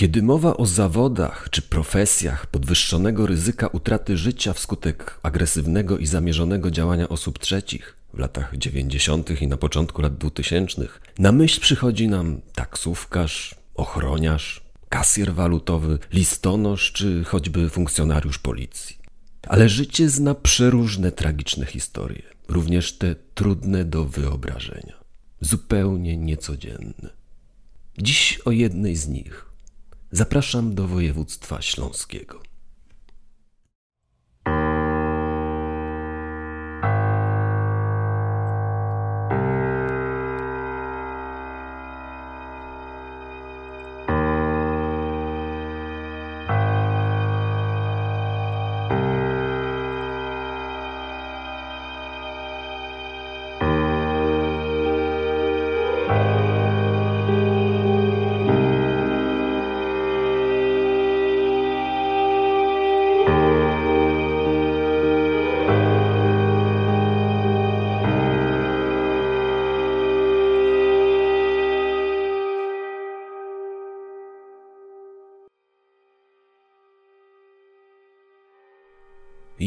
Kiedy mowa o zawodach czy profesjach podwyższonego ryzyka utraty życia wskutek agresywnego i zamierzonego działania osób trzecich w latach 90. i na początku lat 2000, na myśl przychodzi nam taksówkarz, ochroniarz, kasjer walutowy, listonosz czy choćby funkcjonariusz policji. Ale życie zna przeróżne tragiczne historie, również te trudne do wyobrażenia, zupełnie niecodzienne. Dziś o jednej z nich zapraszam do województwa śląskiego.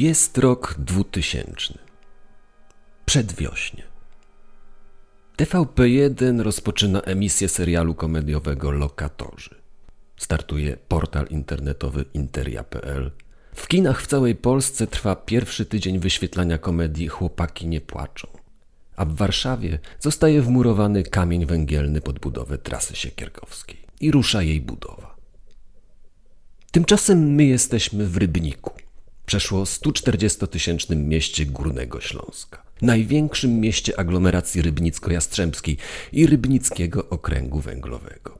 Jest rok 2000. Przedwiośnie. TVP1 rozpoczyna emisję serialu komediowego Lokatorzy. Startuje portal internetowy interia.pl. W kinach w całej Polsce trwa pierwszy tydzień wyświetlania komedii Chłopaki nie płaczą. A w Warszawie zostaje wmurowany kamień węgielny pod budowę trasy siekierkowskiej i rusza jej budowa. Tymczasem my jesteśmy w Rybniku przeszło 140-tysięcznym mieście Górnego Śląska, największym mieście aglomeracji rybnicko-jastrzębskiej i rybnickiego okręgu węglowego.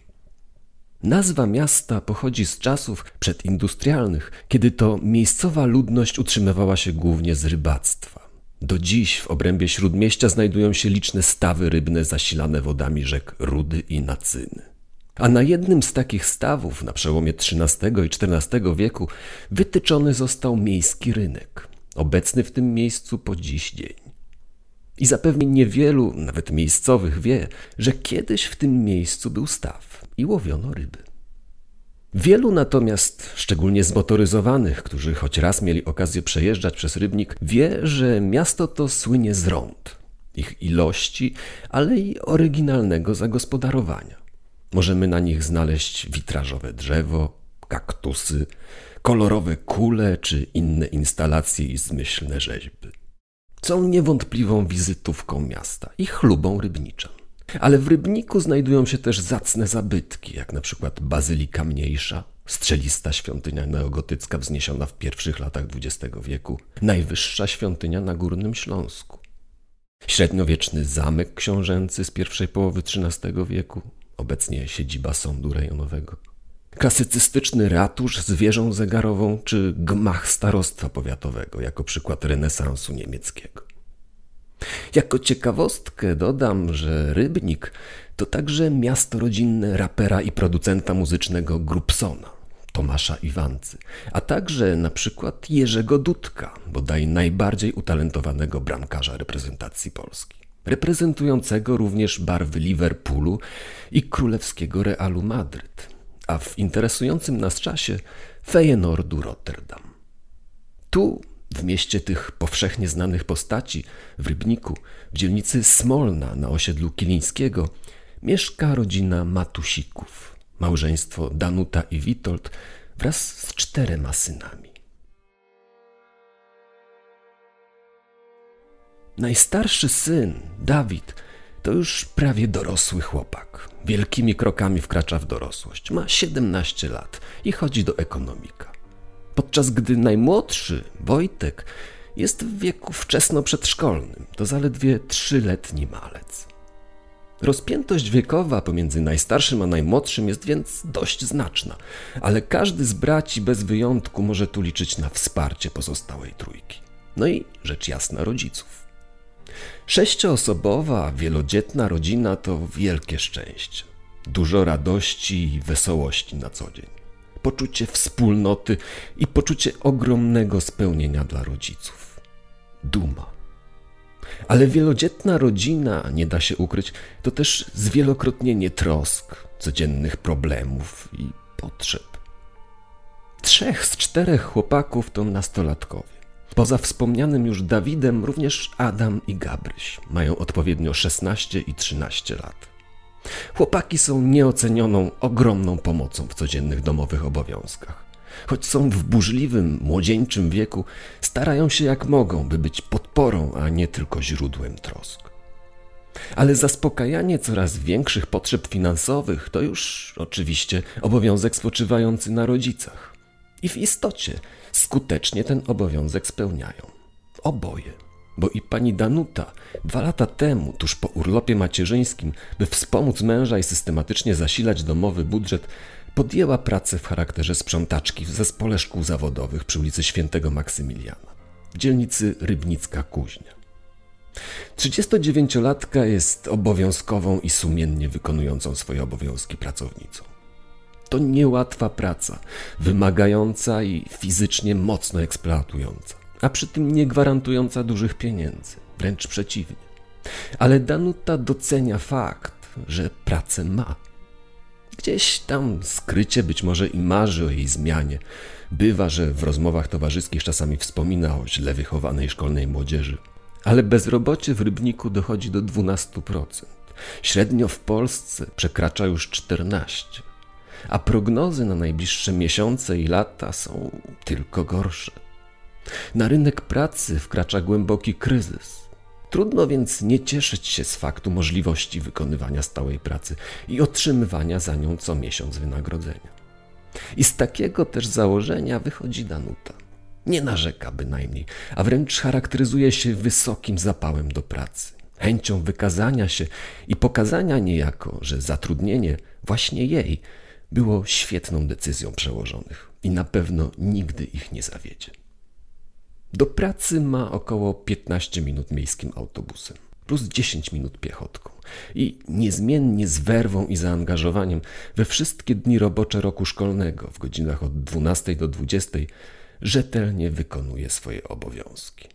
Nazwa miasta pochodzi z czasów przedindustrialnych, kiedy to miejscowa ludność utrzymywała się głównie z rybactwa. Do dziś w obrębie śródmieścia znajdują się liczne stawy rybne zasilane wodami rzek Rudy i Nacyny. A na jednym z takich stawów na przełomie XIII i XIV wieku wytyczony został miejski rynek, obecny w tym miejscu po dziś dzień. I zapewne niewielu, nawet miejscowych, wie, że kiedyś w tym miejscu był staw i łowiono ryby. Wielu natomiast, szczególnie zmotoryzowanych, którzy choć raz mieli okazję przejeżdżać przez rybnik, wie, że miasto to słynie z rąd, ich ilości, ale i oryginalnego zagospodarowania. Możemy na nich znaleźć witrażowe drzewo, kaktusy, kolorowe kule czy inne instalacje i zmyślne rzeźby. Są niewątpliwą wizytówką miasta i chlubą rybniczą. Ale w Rybniku znajdują się też zacne zabytki, jak na przykład Bazylika Mniejsza, strzelista świątynia neogotycka wzniesiona w pierwszych latach XX wieku, najwyższa świątynia na Górnym Śląsku. Średniowieczny zamek książęcy z pierwszej połowy XIII wieku, obecnie siedziba sądu rejonowego. Klasycystyczny ratusz z wieżą zegarową czy gmach starostwa powiatowego jako przykład renesansu niemieckiego. Jako ciekawostkę dodam, że Rybnik to także miasto rodzinne rapera i producenta muzycznego Grupsona, Tomasza Iwancy, a także na przykład Jerzego Dudka, bodaj najbardziej utalentowanego bramkarza reprezentacji Polski reprezentującego również barwy Liverpoolu i królewskiego Realu Madryt, a w interesującym nas czasie Feyenoordu Rotterdam. Tu, w mieście tych powszechnie znanych postaci, w Rybniku, w dzielnicy Smolna na osiedlu Kilińskiego, mieszka rodzina Matusików, małżeństwo Danuta i Witold wraz z czterema synami. Najstarszy syn, Dawid, to już prawie dorosły chłopak. Wielkimi krokami wkracza w dorosłość. Ma 17 lat i chodzi do ekonomika. Podczas gdy najmłodszy, Wojtek, jest w wieku wczesno przedszkolnym, to zaledwie trzyletni malec. Rozpiętość wiekowa pomiędzy najstarszym a najmłodszym jest więc dość znaczna, ale każdy z braci bez wyjątku może tu liczyć na wsparcie pozostałej trójki. No i rzecz jasna rodziców. Sześcioosobowa, wielodzietna rodzina to wielkie szczęście. Dużo radości i wesołości na co dzień. Poczucie wspólnoty i poczucie ogromnego spełnienia dla rodziców. Duma. Ale wielodzietna rodzina, nie da się ukryć, to też zwielokrotnienie trosk, codziennych problemów i potrzeb. Trzech z czterech chłopaków to nastolatkowie. Poza wspomnianym już Dawidem, również Adam i Gabryś mają odpowiednio 16 i 13 lat. Chłopaki są nieocenioną, ogromną pomocą w codziennych domowych obowiązkach. Choć są w burzliwym, młodzieńczym wieku, starają się jak mogą, by być podporą, a nie tylko źródłem trosk. Ale zaspokajanie coraz większych potrzeb finansowych to już oczywiście obowiązek spoczywający na rodzicach. I w istocie skutecznie ten obowiązek spełniają. Oboje. Bo i pani Danuta dwa lata temu, tuż po urlopie macierzyńskim, by wspomóc męża i systematycznie zasilać domowy budżet, podjęła pracę w charakterze sprzątaczki w zespole szkół zawodowych przy ulicy Świętego Maksymiliana, w dzielnicy Rybnicka Kuźnia. 39-latka jest obowiązkową i sumiennie wykonującą swoje obowiązki pracownicą. To niełatwa praca, wymagająca i fizycznie mocno eksploatująca, a przy tym nie gwarantująca dużych pieniędzy, wręcz przeciwnie. Ale Danuta docenia fakt, że pracę ma. Gdzieś tam skrycie być może i marzy o jej zmianie. Bywa, że w rozmowach towarzyskich czasami wspomina o źle wychowanej szkolnej młodzieży. Ale bezrobocie w Rybniku dochodzi do 12%. Średnio w Polsce przekracza już 14%. A prognozy na najbliższe miesiące i lata są tylko gorsze. Na rynek pracy wkracza głęboki kryzys. Trudno więc nie cieszyć się z faktu możliwości wykonywania stałej pracy i otrzymywania za nią co miesiąc wynagrodzenia. I z takiego też założenia wychodzi Danuta. Nie narzeka bynajmniej, a wręcz charakteryzuje się wysokim zapałem do pracy, chęcią wykazania się i pokazania niejako, że zatrudnienie właśnie jej było świetną decyzją przełożonych i na pewno nigdy ich nie zawiedzie. Do pracy ma około 15 minut miejskim autobusem, plus 10 minut piechotką. I niezmiennie z werwą i zaangażowaniem we wszystkie dni robocze roku szkolnego w godzinach od 12 do 20 rzetelnie wykonuje swoje obowiązki.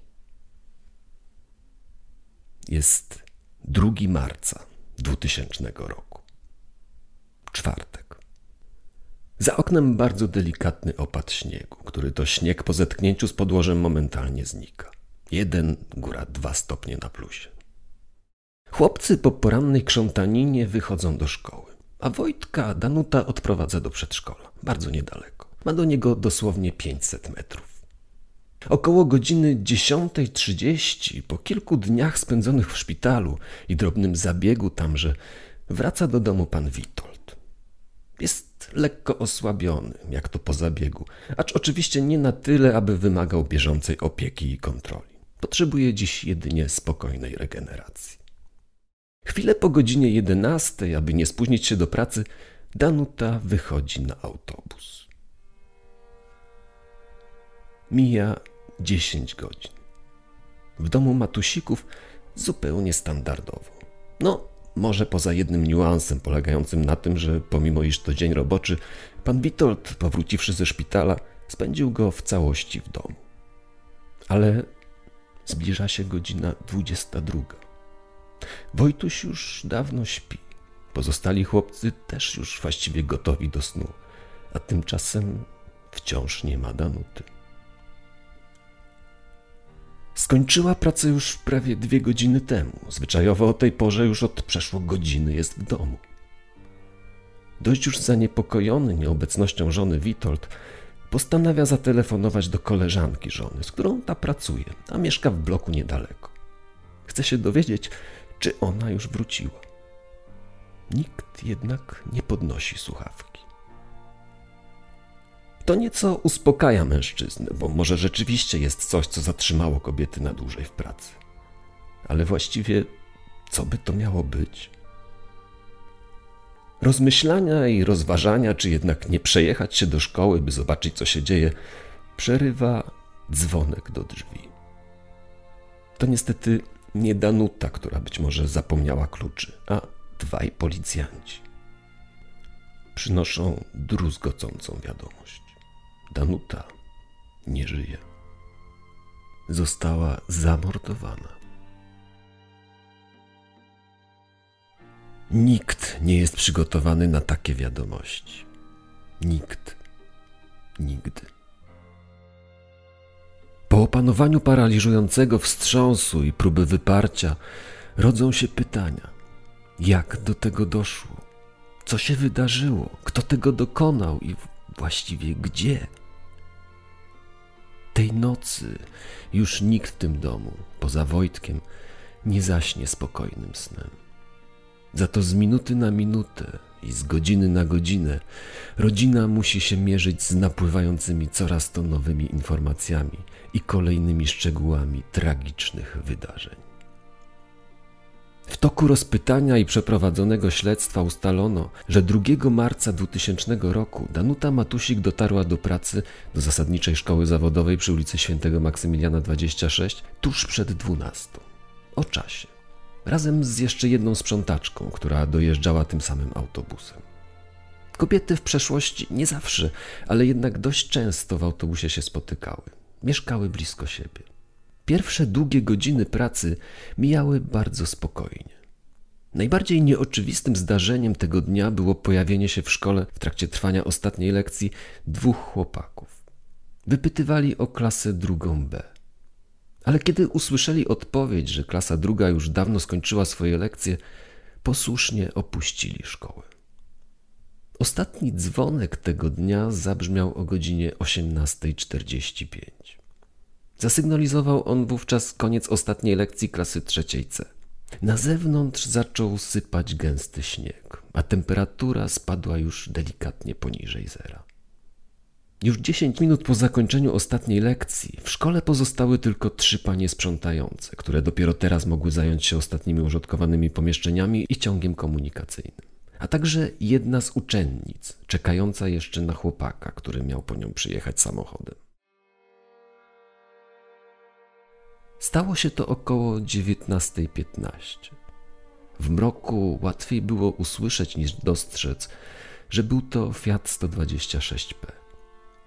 Jest 2 marca 2000 roku. Czwartek. Za oknem bardzo delikatny opad śniegu, który to śnieg po zetknięciu z podłożem momentalnie znika. Jeden, góra dwa stopnie na plusie. Chłopcy po porannej krzątaninie wychodzą do szkoły, a Wojtka Danuta odprowadza do przedszkola, bardzo niedaleko. Ma do niego dosłownie 500 metrów. Około godziny 10.30, po kilku dniach spędzonych w szpitalu i drobnym zabiegu tamże, wraca do domu pan Witold. Jest lekko osłabiony, jak to po zabiegu, acz oczywiście nie na tyle, aby wymagał bieżącej opieki i kontroli. Potrzebuje dziś jedynie spokojnej regeneracji. Chwilę po godzinie 11, aby nie spóźnić się do pracy, Danuta wychodzi na autobus. Mija 10 godzin. W domu Matusików zupełnie standardowo. No, może poza jednym niuansem polegającym na tym, że pomimo iż to dzień roboczy, pan Witold, powróciwszy ze szpitala, spędził go w całości w domu. Ale zbliża się godzina 22. Wojtuś już dawno śpi. Pozostali chłopcy też już właściwie gotowi do snu, a tymczasem wciąż nie ma Danuty. Skończyła pracę już prawie dwie godziny temu. Zwyczajowo o tej porze już od przeszło godziny jest w domu. Dość już zaniepokojony nieobecnością żony Witold, postanawia zatelefonować do koleżanki żony, z którą ta pracuje, a mieszka w bloku niedaleko. Chce się dowiedzieć, czy ona już wróciła. Nikt jednak nie podnosi słuchawki. To nieco uspokaja mężczyznę, bo może rzeczywiście jest coś, co zatrzymało kobiety na dłużej w pracy. Ale właściwie, co by to miało być? Rozmyślania i rozważania, czy jednak nie przejechać się do szkoły, by zobaczyć, co się dzieje, przerywa dzwonek do drzwi. To niestety nie Danuta, która być może zapomniała kluczy, a dwaj policjanci. Przynoszą druzgocącą wiadomość. Danuta nie żyje. Została zamordowana. Nikt nie jest przygotowany na takie wiadomości. Nikt. Nigdy. Po opanowaniu paraliżującego wstrząsu i próby wyparcia rodzą się pytania: jak do tego doszło? Co się wydarzyło? Kto tego dokonał i właściwie gdzie? Tej nocy już nikt w tym domu, poza Wojtkiem, nie zaśnie spokojnym snem. Za to z minuty na minutę i z godziny na godzinę rodzina musi się mierzyć z napływającymi coraz to nowymi informacjami i kolejnymi szczegółami tragicznych wydarzeń. W toku rozpytania i przeprowadzonego śledztwa ustalono, że 2 marca 2000 roku Danuta Matusik dotarła do pracy do zasadniczej szkoły zawodowej przy ulicy Świętego Maksymiliana 26 tuż przed 12. O czasie. Razem z jeszcze jedną sprzątaczką, która dojeżdżała tym samym autobusem. Kobiety w przeszłości nie zawsze, ale jednak dość często w autobusie się spotykały. Mieszkały blisko siebie. Pierwsze długie godziny pracy mijały bardzo spokojnie. Najbardziej nieoczywistym zdarzeniem tego dnia było pojawienie się w szkole w trakcie trwania ostatniej lekcji dwóch chłopaków. Wypytywali o klasę drugą B. Ale kiedy usłyszeli odpowiedź, że klasa druga już dawno skończyła swoje lekcje, posłusznie opuścili szkołę. Ostatni dzwonek tego dnia zabrzmiał o godzinie 18.45. Zasygnalizował on wówczas koniec ostatniej lekcji klasy trzeciej C. Na zewnątrz zaczął sypać gęsty śnieg, a temperatura spadła już delikatnie poniżej zera. Już dziesięć minut po zakończeniu ostatniej lekcji w szkole pozostały tylko trzy panie sprzątające, które dopiero teraz mogły zająć się ostatnimi użytkowanymi pomieszczeniami i ciągiem komunikacyjnym, a także jedna z uczennic, czekająca jeszcze na chłopaka, który miał po nią przyjechać samochodem. Stało się to około 19.15. W mroku łatwiej było usłyszeć niż dostrzec, że był to Fiat 126P.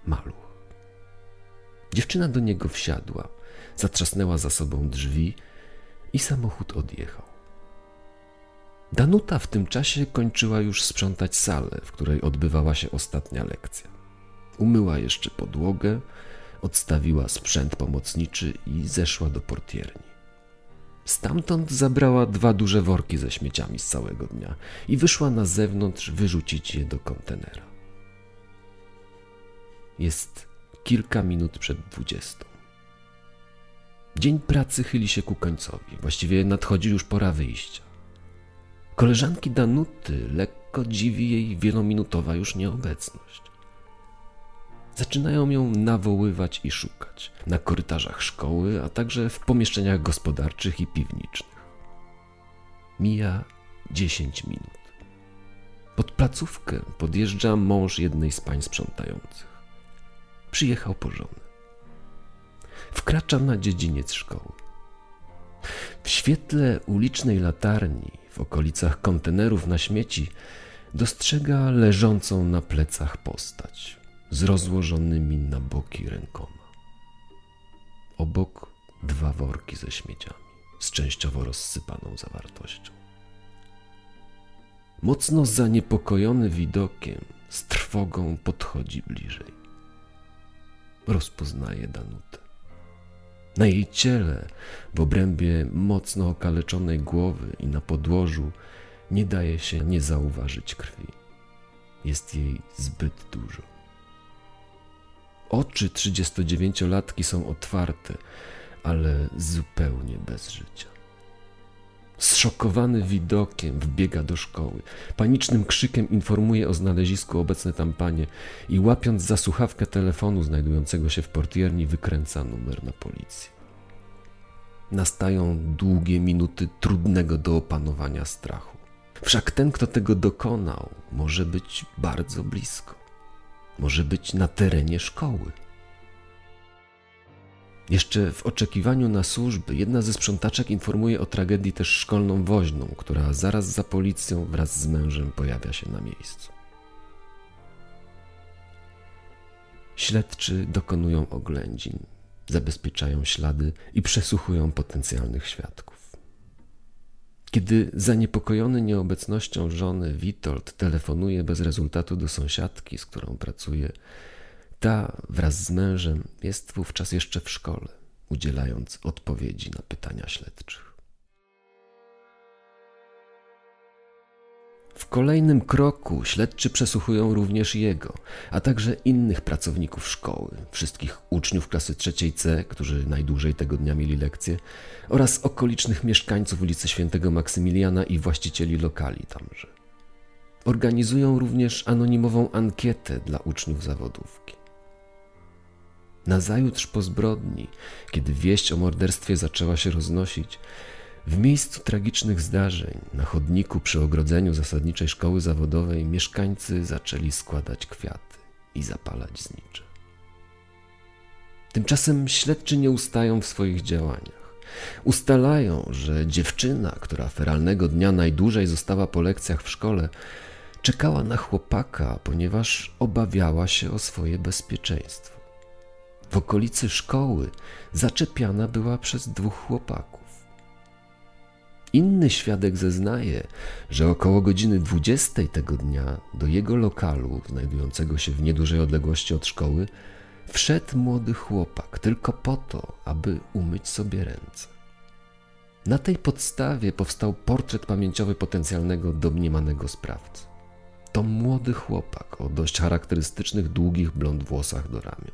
Maluch. Dziewczyna do niego wsiadła, zatrzasnęła za sobą drzwi i samochód odjechał. Danuta w tym czasie kończyła już sprzątać salę, w której odbywała się ostatnia lekcja. Umyła jeszcze podłogę, odstawiła sprzęt pomocniczy i zeszła do portierni. Stamtąd zabrała dwa duże worki ze śmieciami z całego dnia i wyszła na zewnątrz wyrzucić je do kontenera. Jest kilka minut przed dwudziestą. Dzień pracy chyli się ku końcowi, właściwie nadchodzi już pora wyjścia. Koleżanki Danuty lekko dziwi jej wielominutowa już nieobecność. Zaczynają ją nawoływać i szukać na korytarzach szkoły, a także w pomieszczeniach gospodarczych i piwniczych. Mija 10 minut. Pod placówkę podjeżdża mąż jednej z pań sprzątających. Przyjechał po żonę. Wkracza na dziedziniec szkoły. W świetle ulicznej latarni w okolicach kontenerów na śmieci dostrzega leżącą na plecach postać z rozłożonymi na boki rękoma. Obok dwa worki ze śmieciami, z częściowo rozsypaną zawartością. Mocno zaniepokojony widokiem, z trwogą podchodzi bliżej. Rozpoznaje Danutę. Na jej ciele, w obrębie mocno okaleczonej głowy i na podłożu, nie daje się nie zauważyć krwi. Jest jej zbyt dużo. Oczy 39-latki są otwarte, ale zupełnie bez życia. Zszokowany widokiem wbiega do szkoły. Panicznym krzykiem informuje o znalezisku obecne tam panie i łapiąc za słuchawkę telefonu znajdującego się w portierni wykręca numer na policję. Nastają długie minuty trudnego do opanowania strachu. Wszak ten, kto tego dokonał, może być bardzo blisko może być na terenie szkoły. Jeszcze w oczekiwaniu na służby jedna ze sprzątaczek informuje o tragedii też szkolną woźną, która zaraz za policją wraz z mężem pojawia się na miejscu. Śledczy dokonują oględzin, zabezpieczają ślady i przesłuchują potencjalnych świadków. Kiedy zaniepokojony nieobecnością żony Witold telefonuje bez rezultatu do sąsiadki, z którą pracuje, ta wraz z mężem jest wówczas jeszcze w szkole, udzielając odpowiedzi na pytania śledczych. W kolejnym kroku śledczy przesłuchują również jego, a także innych pracowników szkoły, wszystkich uczniów klasy trzeciej C, którzy najdłużej tego dnia mieli lekcje, oraz okolicznych mieszkańców ulicy Świętego Maksymiliana i właścicieli lokali tamże. Organizują również anonimową ankietę dla uczniów zawodówki. Nazajutrz po zbrodni, kiedy wieść o morderstwie zaczęła się roznosić, w miejscu tragicznych zdarzeń, na chodniku przy ogrodzeniu zasadniczej szkoły zawodowej, mieszkańcy zaczęli składać kwiaty i zapalać znicze. Tymczasem śledczy nie ustają w swoich działaniach. Ustalają, że dziewczyna, która feralnego dnia najdłużej została po lekcjach w szkole, czekała na chłopaka, ponieważ obawiała się o swoje bezpieczeństwo. W okolicy szkoły zaczepiana była przez dwóch chłopaków. Inny świadek zeznaje, że około godziny 20 tego dnia do jego lokalu, znajdującego się w niedużej odległości od szkoły, wszedł młody chłopak tylko po to, aby umyć sobie ręce. Na tej podstawie powstał portret pamięciowy potencjalnego domniemanego sprawcy. To młody chłopak o dość charakterystycznych długich blond włosach do ramion.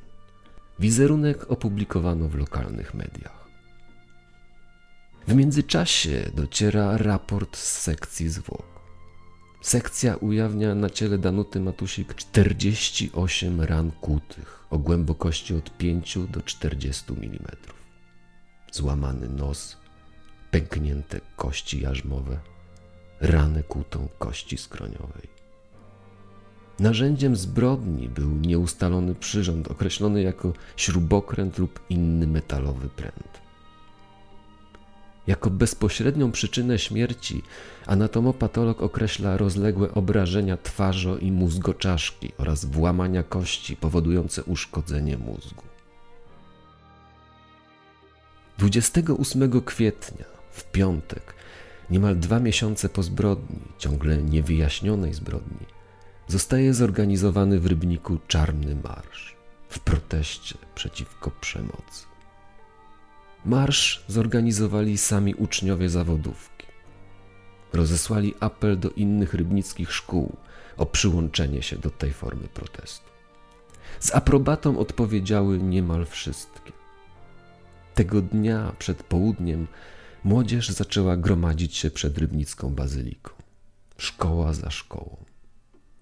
Wizerunek opublikowano w lokalnych mediach. W międzyczasie dociera raport z sekcji zwłok. Sekcja ujawnia na ciele Danuty Matusik 48 ran kłutych o głębokości od 5 do 40 mm. Złamany nos, pęknięte kości jarzmowe, ranę kłutą kości skroniowej. Narzędziem zbrodni był nieustalony przyrząd określony jako śrubokręt lub inny metalowy pręt. Jako bezpośrednią przyczynę śmierci anatomopatolog określa rozległe obrażenia twarzo i mózgoczaszki oraz włamania kości powodujące uszkodzenie mózgu. 28 kwietnia, w piątek, niemal dwa miesiące po zbrodni, ciągle niewyjaśnionej zbrodni, zostaje zorganizowany w Rybniku Czarny Marsz w proteście przeciwko przemocy. Marsz zorganizowali sami uczniowie zawodówki. Rozesłali apel do innych rybnickich szkół o przyłączenie się do tej formy protestu. Z aprobatą odpowiedziały niemal wszystkie. Tego dnia przed południem młodzież zaczęła gromadzić się przed rybnicką bazyliką, szkoła za szkołą,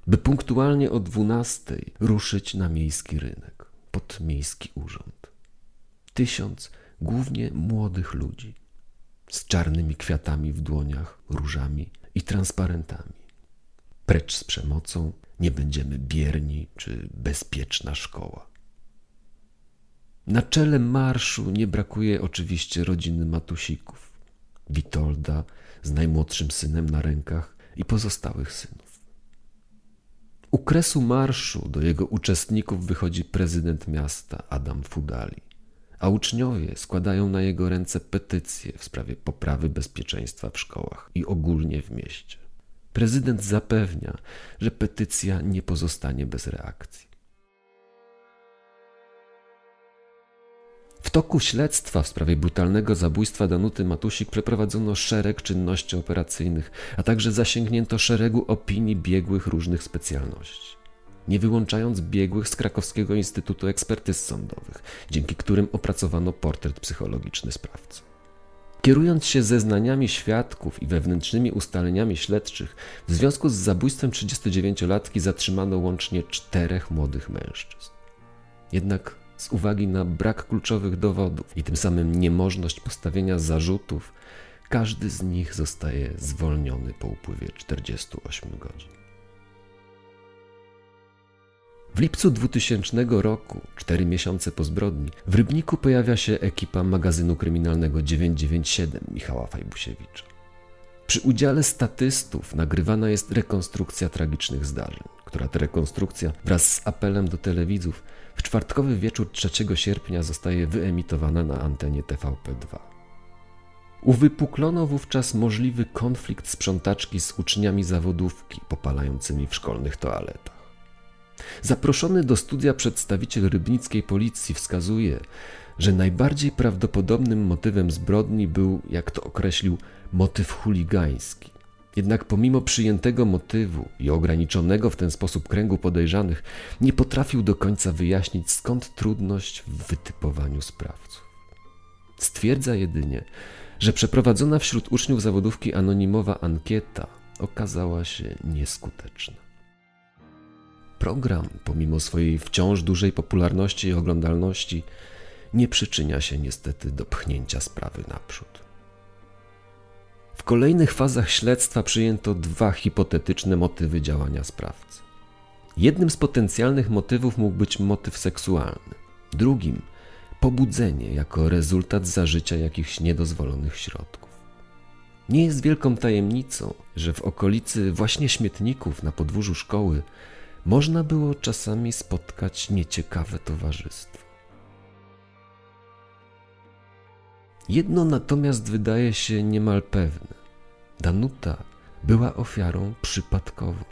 by punktualnie o dwunastej ruszyć na miejski rynek, pod miejski urząd. Tysiąc głównie młodych ludzi z czarnymi kwiatami w dłoniach, różami i transparentami. Precz z przemocą, nie będziemy bierni czy bezpieczna szkoła. Na czele marszu nie brakuje oczywiście rodziny Matusików, Witolda z najmłodszym synem na rękach i pozostałych synów. U kresu marszu do jego uczestników wychodzi prezydent miasta Adam Fudali a uczniowie składają na jego ręce petycje w sprawie poprawy bezpieczeństwa w szkołach i ogólnie w mieście. Prezydent zapewnia, że petycja nie pozostanie bez reakcji. W toku śledztwa w sprawie brutalnego zabójstwa Danuty Matusik przeprowadzono szereg czynności operacyjnych, a także zasięgnięto szeregu opinii biegłych różnych specjalności nie wyłączając biegłych z Krakowskiego Instytutu Ekspertyz Sądowych, dzięki którym opracowano portret psychologiczny sprawcy. Kierując się zeznaniami świadków i wewnętrznymi ustaleniami śledczych, w związku z zabójstwem 39-latki zatrzymano łącznie czterech młodych mężczyzn. Jednak z uwagi na brak kluczowych dowodów i tym samym niemożność postawienia zarzutów, każdy z nich zostaje zwolniony po upływie 48 godzin. W lipcu 2000 roku, cztery miesiące po zbrodni, w Rybniku pojawia się ekipa magazynu kryminalnego 997 Michała Fajbusiewicza. Przy udziale statystów nagrywana jest rekonstrukcja tragicznych zdarzeń, która to rekonstrukcja wraz z apelem do telewidzów w czwartkowy wieczór 3 sierpnia zostaje wyemitowana na antenie TVP2. Uwypuklono wówczas możliwy konflikt sprzątaczki z uczniami zawodówki popalającymi w szkolnych toaletach. Zaproszony do studia przedstawiciel rybnickiej policji wskazuje, że najbardziej prawdopodobnym motywem zbrodni był, jak to określił, motyw chuligański. Jednak pomimo przyjętego motywu i ograniczonego w ten sposób kręgu podejrzanych, nie potrafił do końca wyjaśnić skąd trudność w wytypowaniu sprawców. Stwierdza jedynie, że przeprowadzona wśród uczniów zawodówki anonimowa ankieta okazała się nieskuteczna. Program, pomimo swojej wciąż dużej popularności i oglądalności, nie przyczynia się niestety do pchnięcia sprawy naprzód. W kolejnych fazach śledztwa przyjęto dwa hipotetyczne motywy działania sprawcy. Jednym z potencjalnych motywów mógł być motyw seksualny, drugim pobudzenie jako rezultat zażycia jakichś niedozwolonych środków. Nie jest wielką tajemnicą, że w okolicy właśnie śmietników na podwórzu szkoły można było czasami spotkać nieciekawe towarzystwo. Jedno natomiast wydaje się niemal pewne. Danuta była ofiarą przypadkową.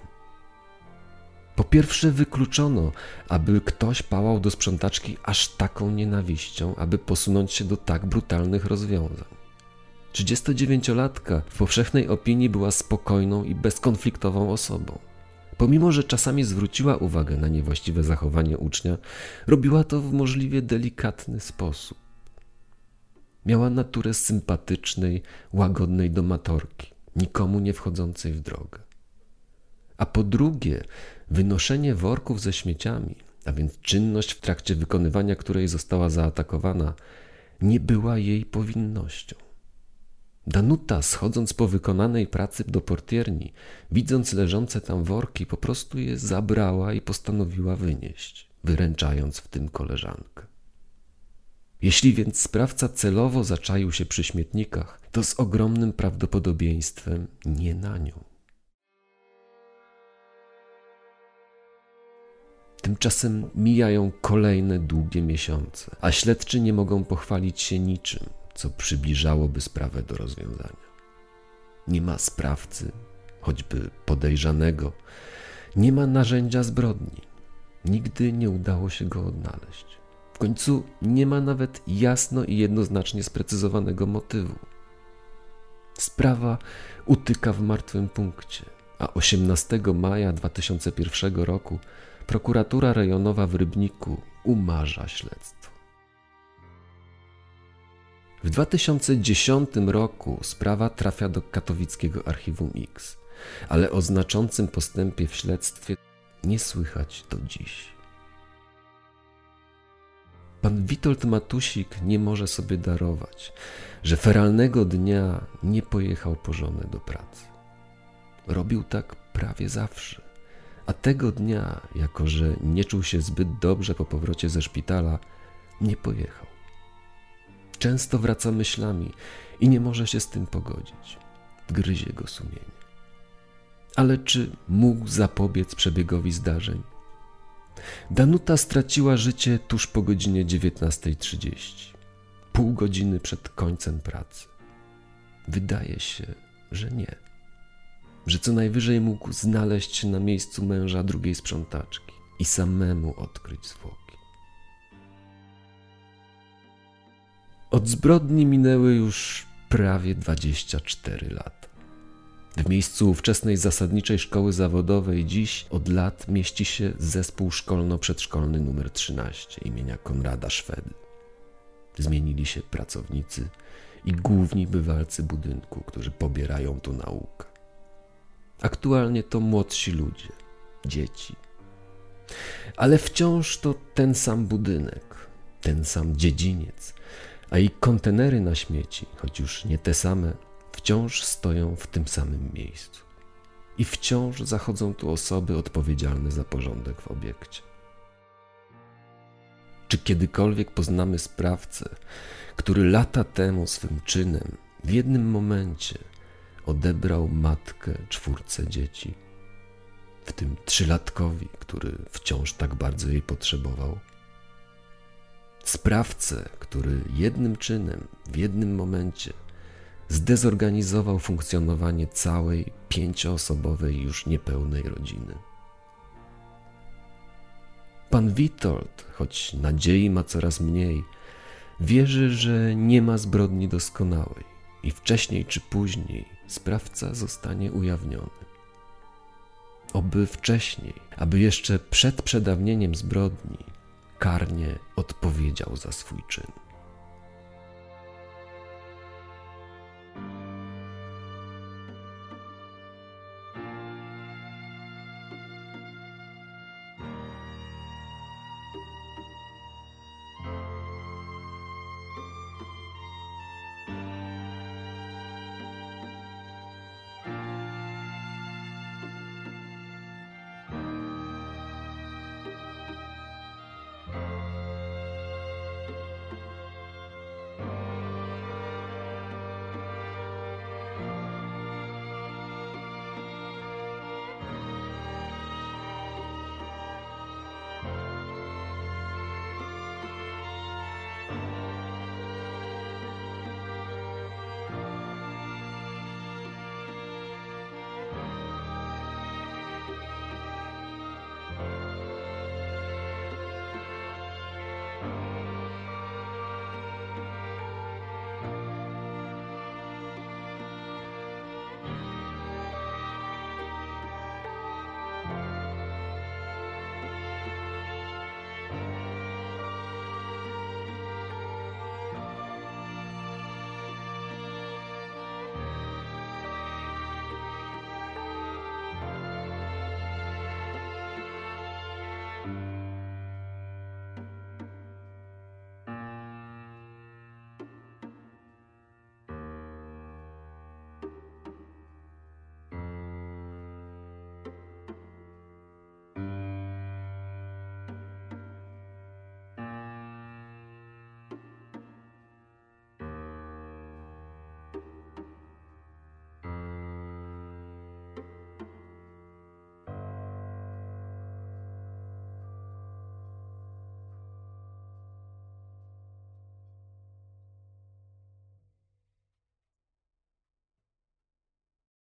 Po pierwsze, wykluczono, aby ktoś pałał do sprzątaczki aż taką nienawiścią, aby posunąć się do tak brutalnych rozwiązań. 39-latka w powszechnej opinii była spokojną i bezkonfliktową osobą. Pomimo, że czasami zwróciła uwagę na niewłaściwe zachowanie ucznia, robiła to w możliwie delikatny sposób. Miała naturę sympatycznej, łagodnej domatorki, nikomu nie wchodzącej w drogę. A po drugie, wynoszenie worków ze śmieciami, a więc czynność, w trakcie wykonywania której została zaatakowana, nie była jej powinnością. Danuta, schodząc po wykonanej pracy do portierni, widząc leżące tam worki, po prostu je zabrała i postanowiła wynieść, wyręczając w tym koleżankę. Jeśli więc sprawca celowo zaczaił się przy śmietnikach, to z ogromnym prawdopodobieństwem nie na nią. Tymczasem mijają kolejne długie miesiące, a śledczy nie mogą pochwalić się niczym, co przybliżałoby sprawę do rozwiązania. Nie ma sprawcy, choćby podejrzanego, nie ma narzędzia zbrodni. Nigdy nie udało się go odnaleźć. W końcu nie ma nawet jasno i jednoznacznie sprecyzowanego motywu. Sprawa utyka w martwym punkcie, a 18 maja 2001 roku prokuratura rejonowa w Rybniku umarza śledztwo. W 2010 roku sprawa trafia do katowickiego Archiwum X, ale o znaczącym postępie w śledztwie nie słychać do dziś. Pan Witold Matusik nie może sobie darować, że feralnego dnia nie pojechał po żonę do pracy. Robił tak prawie zawsze, a tego dnia, jako że nie czuł się zbyt dobrze po powrocie ze szpitala, nie pojechał. Często wraca myślami i nie może się z tym pogodzić. Gryzie go sumienie. Ale czy mógł zapobiec przebiegowi zdarzeń? Danuta straciła życie tuż po godzinie 19.30, pół godziny przed końcem pracy. Wydaje się, że nie. Że co najwyżej mógł znaleźć się na miejscu męża drugiej sprzątaczki i samemu odkryć zwłoki. Od zbrodni minęły już prawie 24 lata. W miejscu ówczesnej zasadniczej szkoły zawodowej dziś od lat mieści się zespół szkolno-przedszkolny nr 13 imienia Konrada Szwedy. Zmienili się pracownicy i główni bywalcy budynku, którzy pobierają tu naukę. Aktualnie to młodsi ludzie, dzieci. Ale wciąż to ten sam budynek, ten sam dziedziniec, a i kontenery na śmieci, choć już nie te same, wciąż stoją w tym samym miejscu. I wciąż zachodzą tu osoby odpowiedzialne za porządek w obiekcie. Czy kiedykolwiek poznamy sprawcę, który lata temu swym czynem w jednym momencie odebrał matkę czwórce dzieci, w tym trzylatkowi, który wciąż tak bardzo jej potrzebował? Sprawcę, który jednym czynem, w jednym momencie zdezorganizował funkcjonowanie całej pięcioosobowej już niepełnej rodziny. Pan Witold, choć nadziei ma coraz mniej, wierzy, że nie ma zbrodni doskonałej i wcześniej czy później sprawca zostanie ujawniony. Oby wcześniej, aby jeszcze przed przedawnieniem zbrodni karnie odpowiedział za swój czyn.